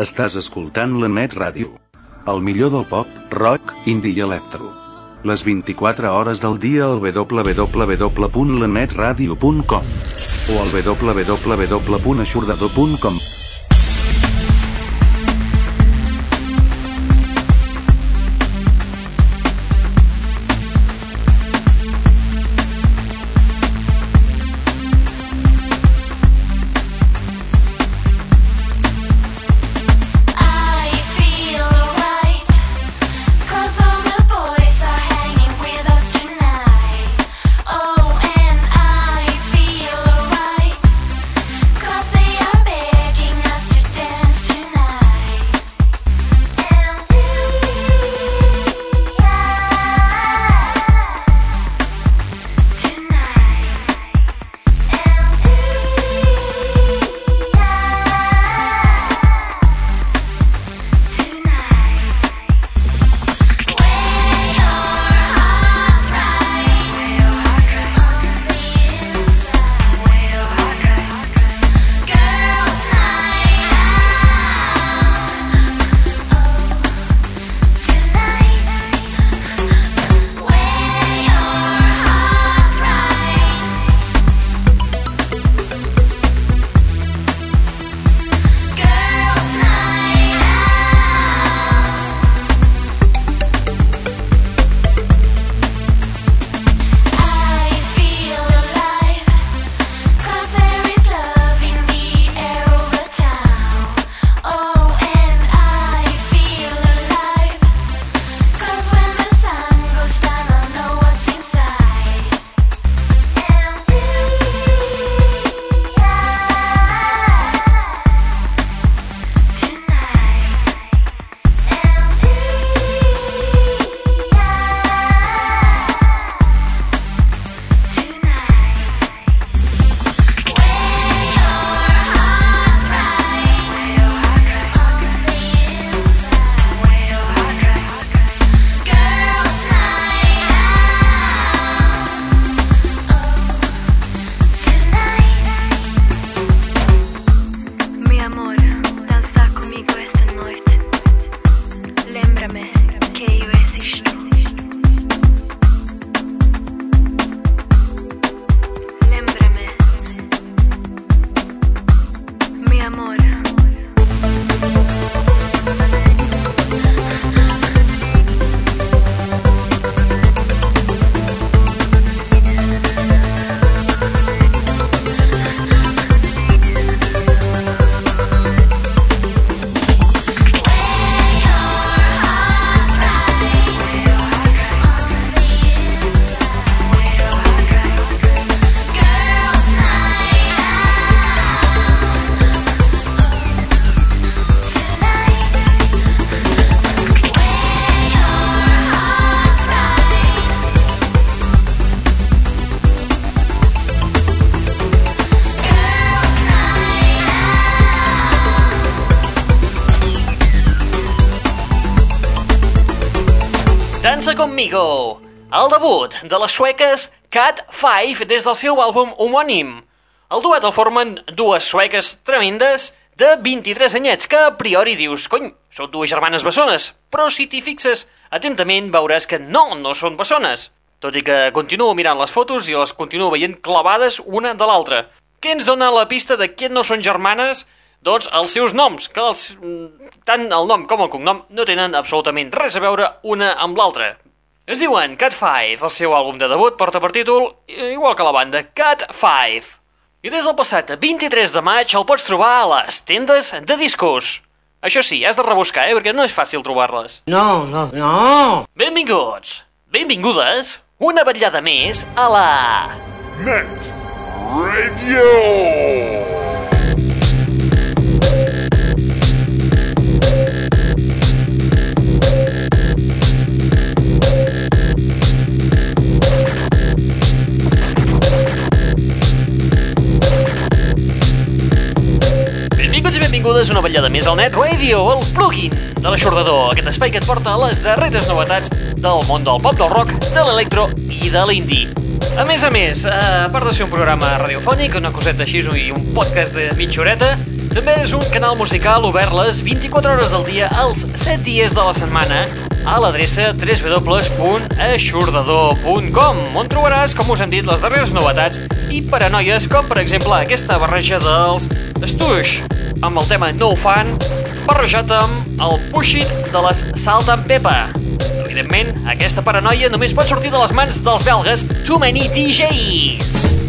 Estàs escoltant la Net Ràdio. El millor del pop, rock, indie i electro. Les 24 hores del dia al www.lanetradio.com o al www.aixordador.com de les sueques Cat 5 des del seu àlbum homònim. El duet el formen dues sueques tremendes de 23 anyets que a priori dius, cony, són dues germanes bessones, però si t'hi fixes atentament veuràs que no, no són bessones. Tot i que continuo mirant les fotos i les continuo veient clavades una de l'altra. Què ens dona la pista de que no són germanes? Doncs els seus noms, que els, mm, tant el nom com el cognom no tenen absolutament res a veure una amb l'altra. Es diuen Cat 5, el seu àlbum de debut porta per títol, igual que la banda, Cat 5. I des del passat 23 de maig el pots trobar a les tendes de discos. Això sí, has de rebuscar, eh, perquè no és fàcil trobar-les. No, no, no! Benvinguts, benvingudes, una vetllada més a la... Net Radio. Benvingudes una vetllada més al Net Radio, el plugin de l'aixordador, aquest espai que et porta a les darreres novetats del món del pop, del rock, de l'electro i de l'indie. A més a més, eh, a part de ser un programa radiofònic, una coseta així i un podcast de mitja horeta, També és un canal musical obert les 24 hores del dia els 7 dies de la setmana a l'adreça www.aixordador.com on trobaràs, com us hem dit, les darreres novetats i paranoies com per exemple aquesta barreja dels Stush amb el tema No Fan barrejat amb el Push It de les Salt and Pepper. Evidentment, aquesta paranoia només pot sortir de les mans dels belgues Too Many DJs.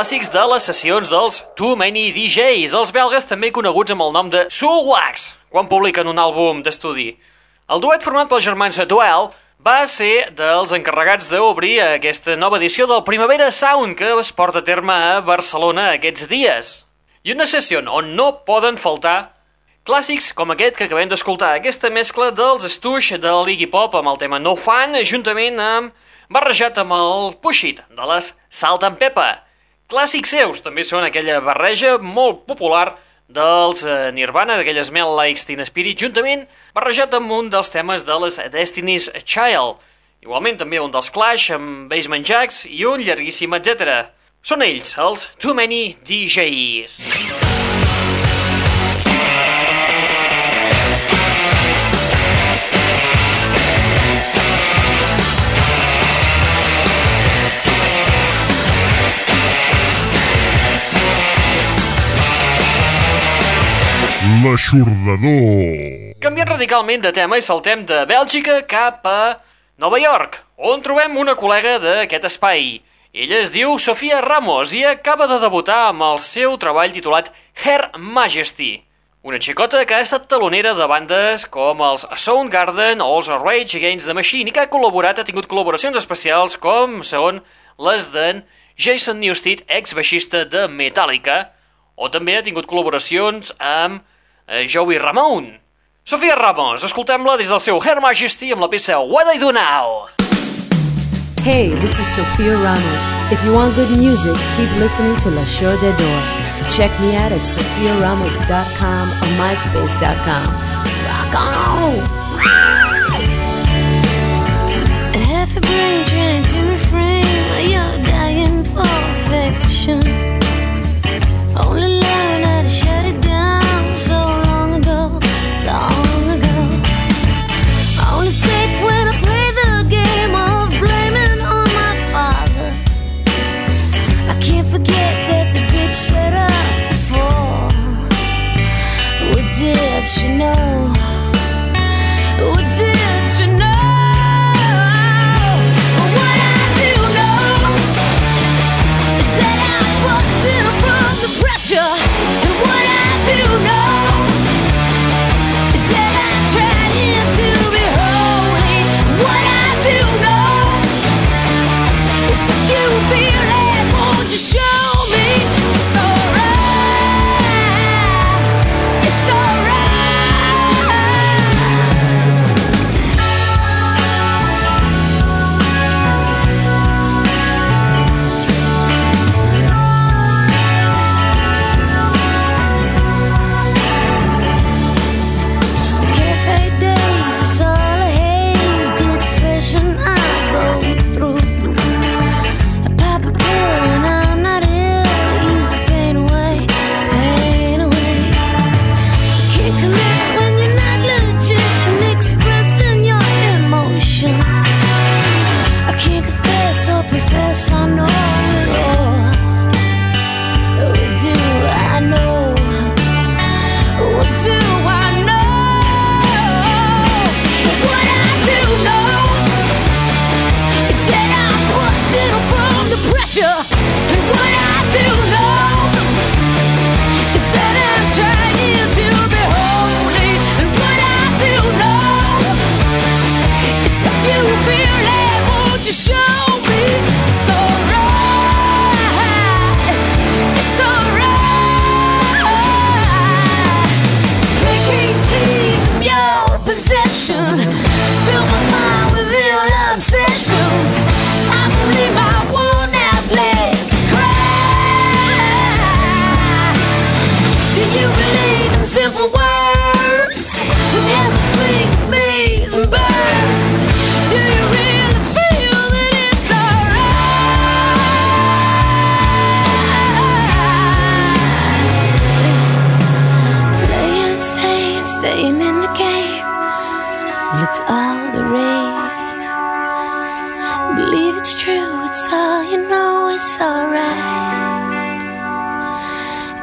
Clàssics de les sessions dels Too Many DJs, els belgues també coneguts amb el nom de Soulwax, quan publiquen un àlbum d'estudi. El duet format pels germans Duel va ser dels encarregats d'obrir aquesta nova edició del Primavera Sound que es porta a terme a Barcelona aquests dies. I una sessió on no poden faltar Clàssics com aquest que acabem d'escoltar, aquesta mescla dels Stush de l'Iggy Pop amb el tema No Fan, juntament amb barrejat amb el Push It de les Salt and Pepper. Clàssics seus també són aquella barreja molt popular dels eh, Nirvana, d'aquella Smell Like Teen Spirit, juntament barrejat amb un dels temes de les Destiny's Child. Igualment també un dels Clash amb Basement Jacks i un llarguíssim etc. Són ells, els Too Many DJs. L'aixordador. Canviant radicalment de tema i saltem de Bèlgica cap a Nova York, on trobem una col·lega d'aquest espai. Ella es diu Sofia Ramos i acaba de debutar amb el seu treball titulat Her Majesty. Una xicota que ha estat talonera de bandes com els Soundgarden o els Rage Against the Machine i que ha col·laborat, ha tingut col·laboracions especials com són les d'en Jason Newsted, ex-baixista de Metallica, o també ha tingut col·laboracions amb Eh, Joey Ramon. Sofia Ramos, escoltem-la des del seu Her Majesty amb la peça What I Do Now. Hey, this is Sofia Ramos. If you want good music, keep listening to La Show de Door. Check me out at sofiaramos.com or myspace.com. Rock on! Half a brain trying to refrain while you're dying for affection.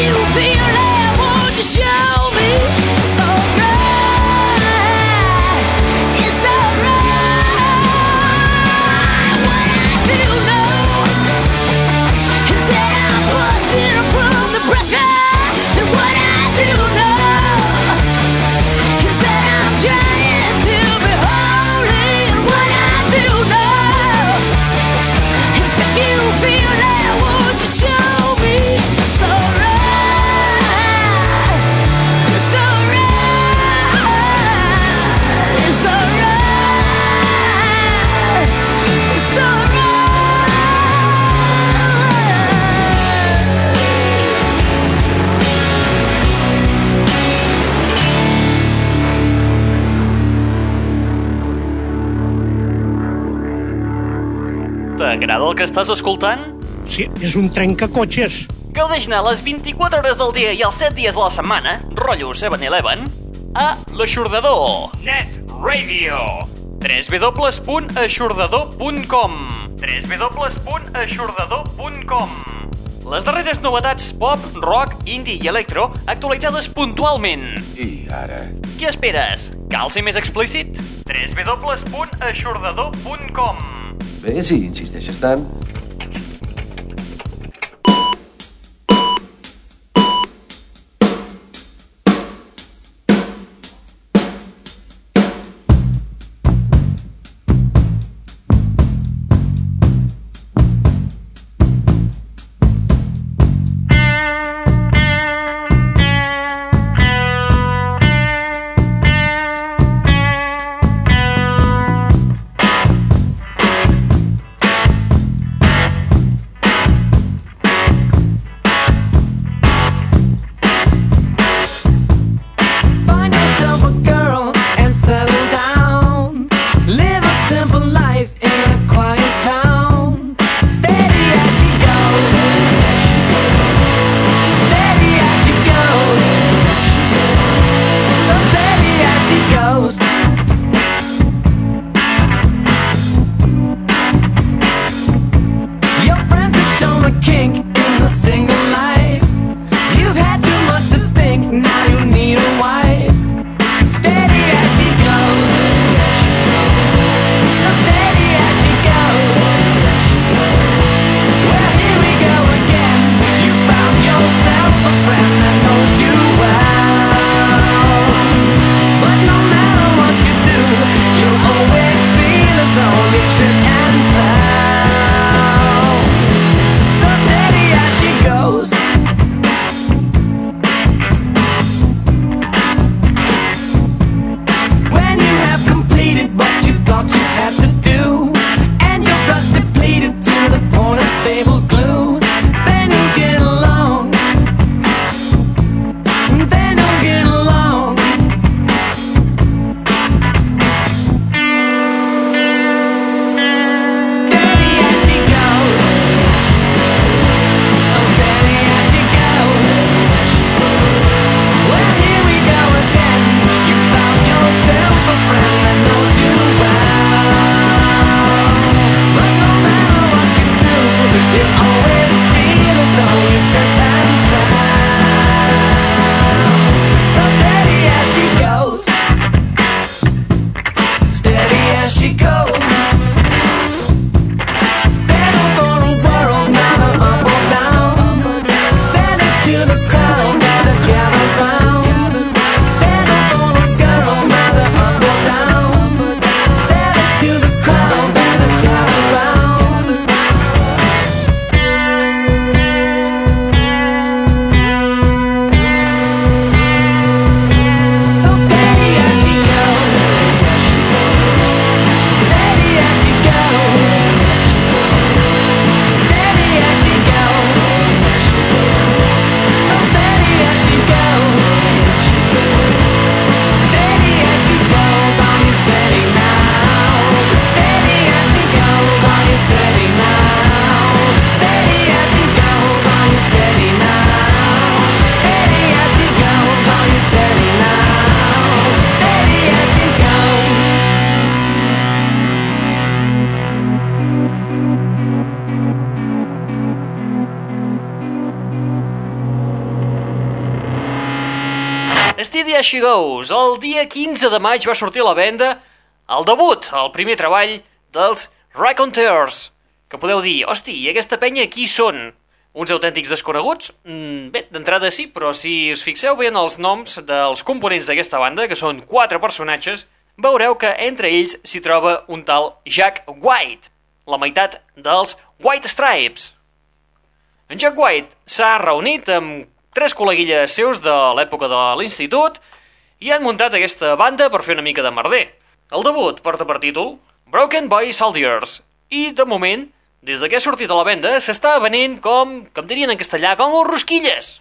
you. que estàs escoltant? Sí, és un trencacotxes. Gaudeix-ne les 24 hores del dia i els 7 dies de la setmana, rotllo 7-Eleven, a l'Aixordador. Net Radio. www.aixordador.com www.aixordador.com les darreres novetats pop, rock, indie i electro actualitzades puntualment. I ara? Què esperes? Cal ser més explícit? www.aixordador.com Bé, si insisteixes tant. She Goes. El dia 15 de maig va sortir a la venda el debut, el primer treball dels Raconteurs, que podeu dir, hosti, i aquesta penya qui són? Uns autèntics desconeguts? Mm, bé, d'entrada sí, però si us fixeu bé en els noms dels components d'aquesta banda, que són quatre personatges, veureu que entre ells s'hi troba un tal Jack White, la meitat dels White Stripes. En Jack White s'ha reunit amb tres col·leguilles seus de l'època de l'institut i han muntat aquesta banda per fer una mica de merder. El debut porta per títol Broken Boy Soldiers i, de moment, des de que ha sortit a la venda, s'està venent com, com dirien en castellà, com els rosquilles.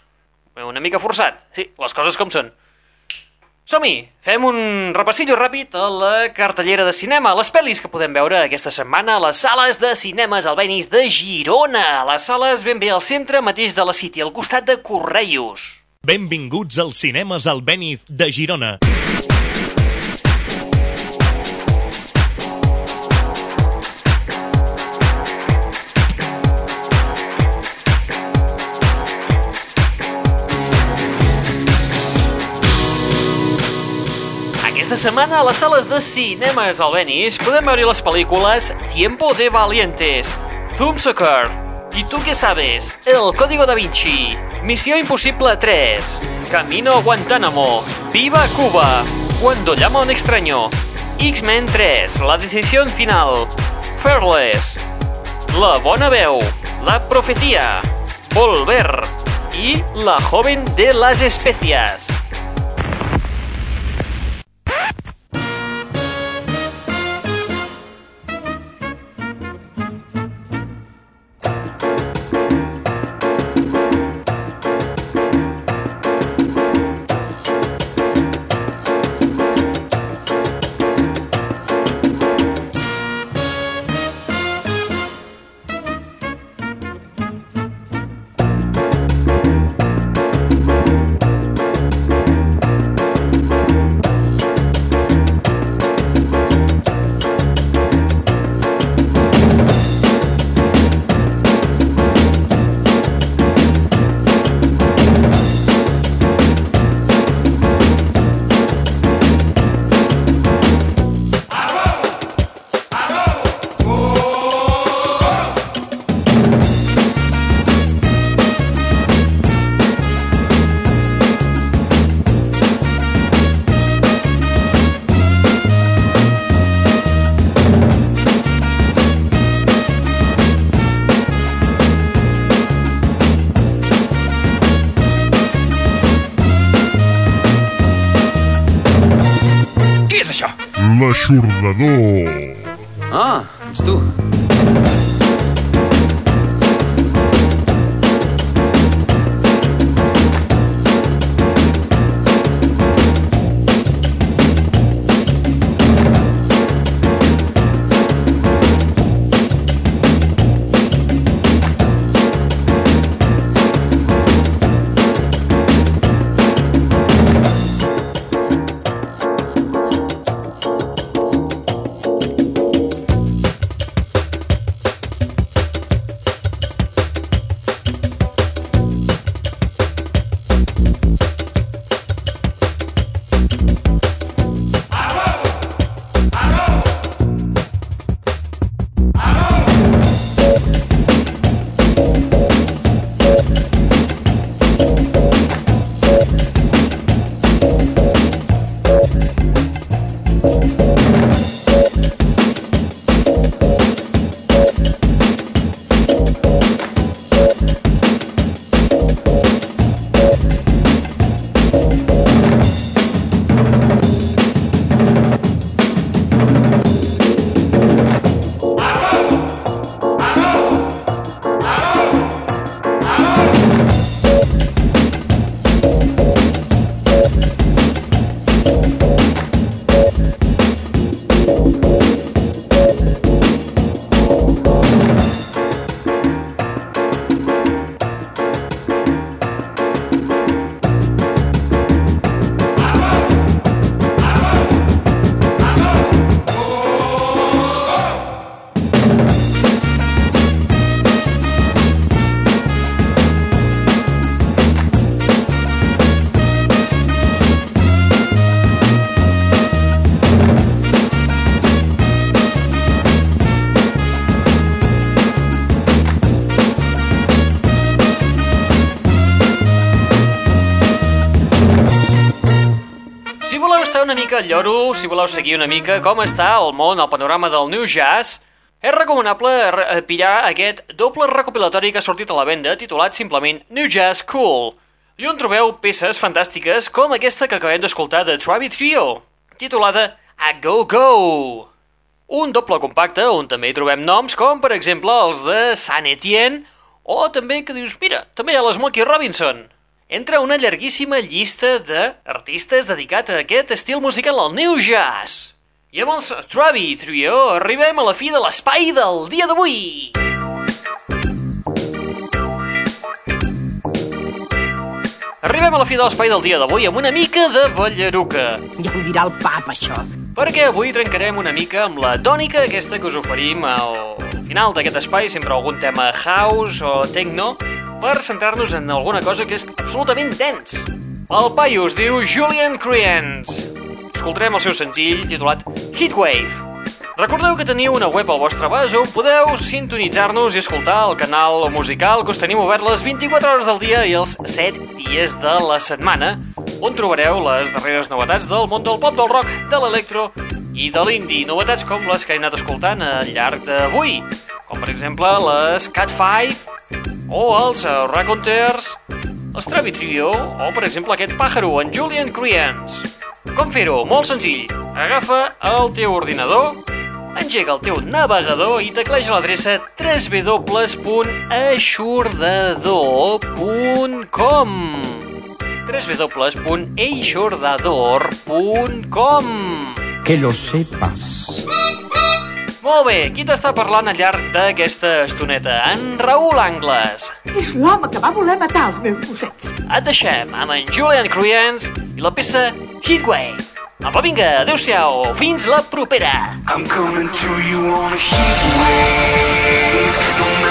Una mica forçat, sí, les coses com són. Som-hi! Fem un repassillo ràpid a la cartellera de cinema, les pel·lis que podem veure aquesta setmana a les sales de cinemes Albenis de Girona. Les sales ben bé al centre mateix de la City, al costat de Correios. Benvinguts als cinemes Albéniz de Girona. Aquesta setmana a les sales de cinemes Albenis podem veure les pel·lícules Tiempo de Valientes, Soccer, ¿Y tú qué sabes? El Código da Vinci, Misión Imposible 3, Camino a Guantánamo, Viva Cuba, Cuando llama un extraño, X-Men 3, La Decisión Final, Fearless, La Bona La Profecía, Volver. Y La Joven de las Especias. L'aixordador. Ah, ets tu. Al lloro, si voleu seguir una mica com està el món, el panorama del New Jazz, és recomanable re- eh, pillar aquest doble recopilatori que ha sortit a la venda titulat simplement New Jazz Cool i on trobeu peces fantàstiques com aquesta que acabem d'escoltar de Travi Trio, titulada A Go Go. Un doble compacte on també hi trobem noms com, per exemple, els de San Etienne o també que dius, mira, també hi ha l'Smokey Robinson. Entra una llarguíssima llista d'artistes dedicat a aquest estil musical, al New Jazz. Els Travi Trio arribem a la fi de l'espai del dia d'avui. Arribem a la fi de l'espai del dia d'avui amb una mica de ballaruca. Ja ho dirà el pap, això. Perquè avui trencarem una mica amb la tònica aquesta que us oferim al final d'aquest espai, sempre algun tema house o techno, per centrar-nos en alguna cosa que és absolutament dens. El paio es diu Julian Creans. Escoltarem el seu senzill titulat Heatwave. Recordeu que teniu una web al vostre abast on podeu sintonitzar-nos i escoltar el canal musical que us tenim obert les 24 hores del dia i els 7 dies de la setmana, on trobareu les darreres novetats del món del pop, del rock, de l'electro i de l'indie. Novetats com les que he anat escoltant al llarg d'avui, com per exemple les Cat 5 o els Raconteurs, els Travi Trio o per exemple aquest pàjaro, en Julian Creans. Com fer-ho? Molt senzill. Agafa el teu ordinador, engega el teu navegador i tecleja l'adreça www.eixordador.com www.eixordador.com Que lo sepas. Molt bé, qui t'està parlant al llarg d'aquesta estoneta? En Raül Angles. És l'home que va voler matar els meus gossets. Et deixem amb en Julian Creans i la peça Heatwave. Apa, vinga, adeu-siau, fins la propera. I'm coming to you on a heat wave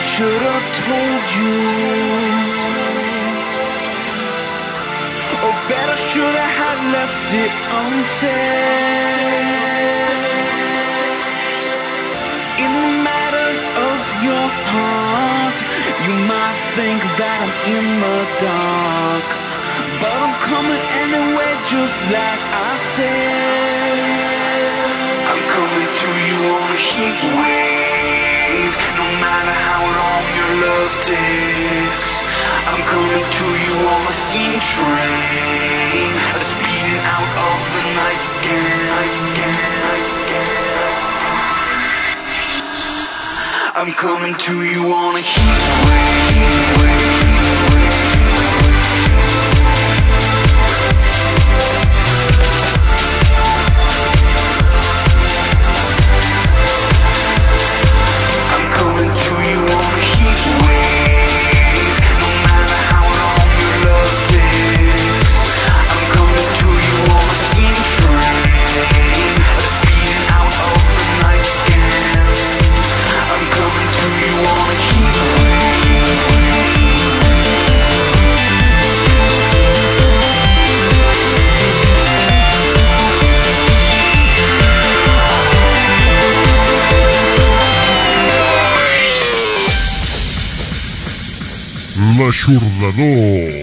should have told you? Or better should I have left it unsaid? In the matters of your heart, you might think that I'm in the dark. But I'm coming anyway, just like I said. I'm coming to you on a heat wave. No matter how long your love takes, I'm coming to you on a steam train. Speeding out of the night again, night again, night again, night again. I'm coming to you on a heat wave. L'aixordador.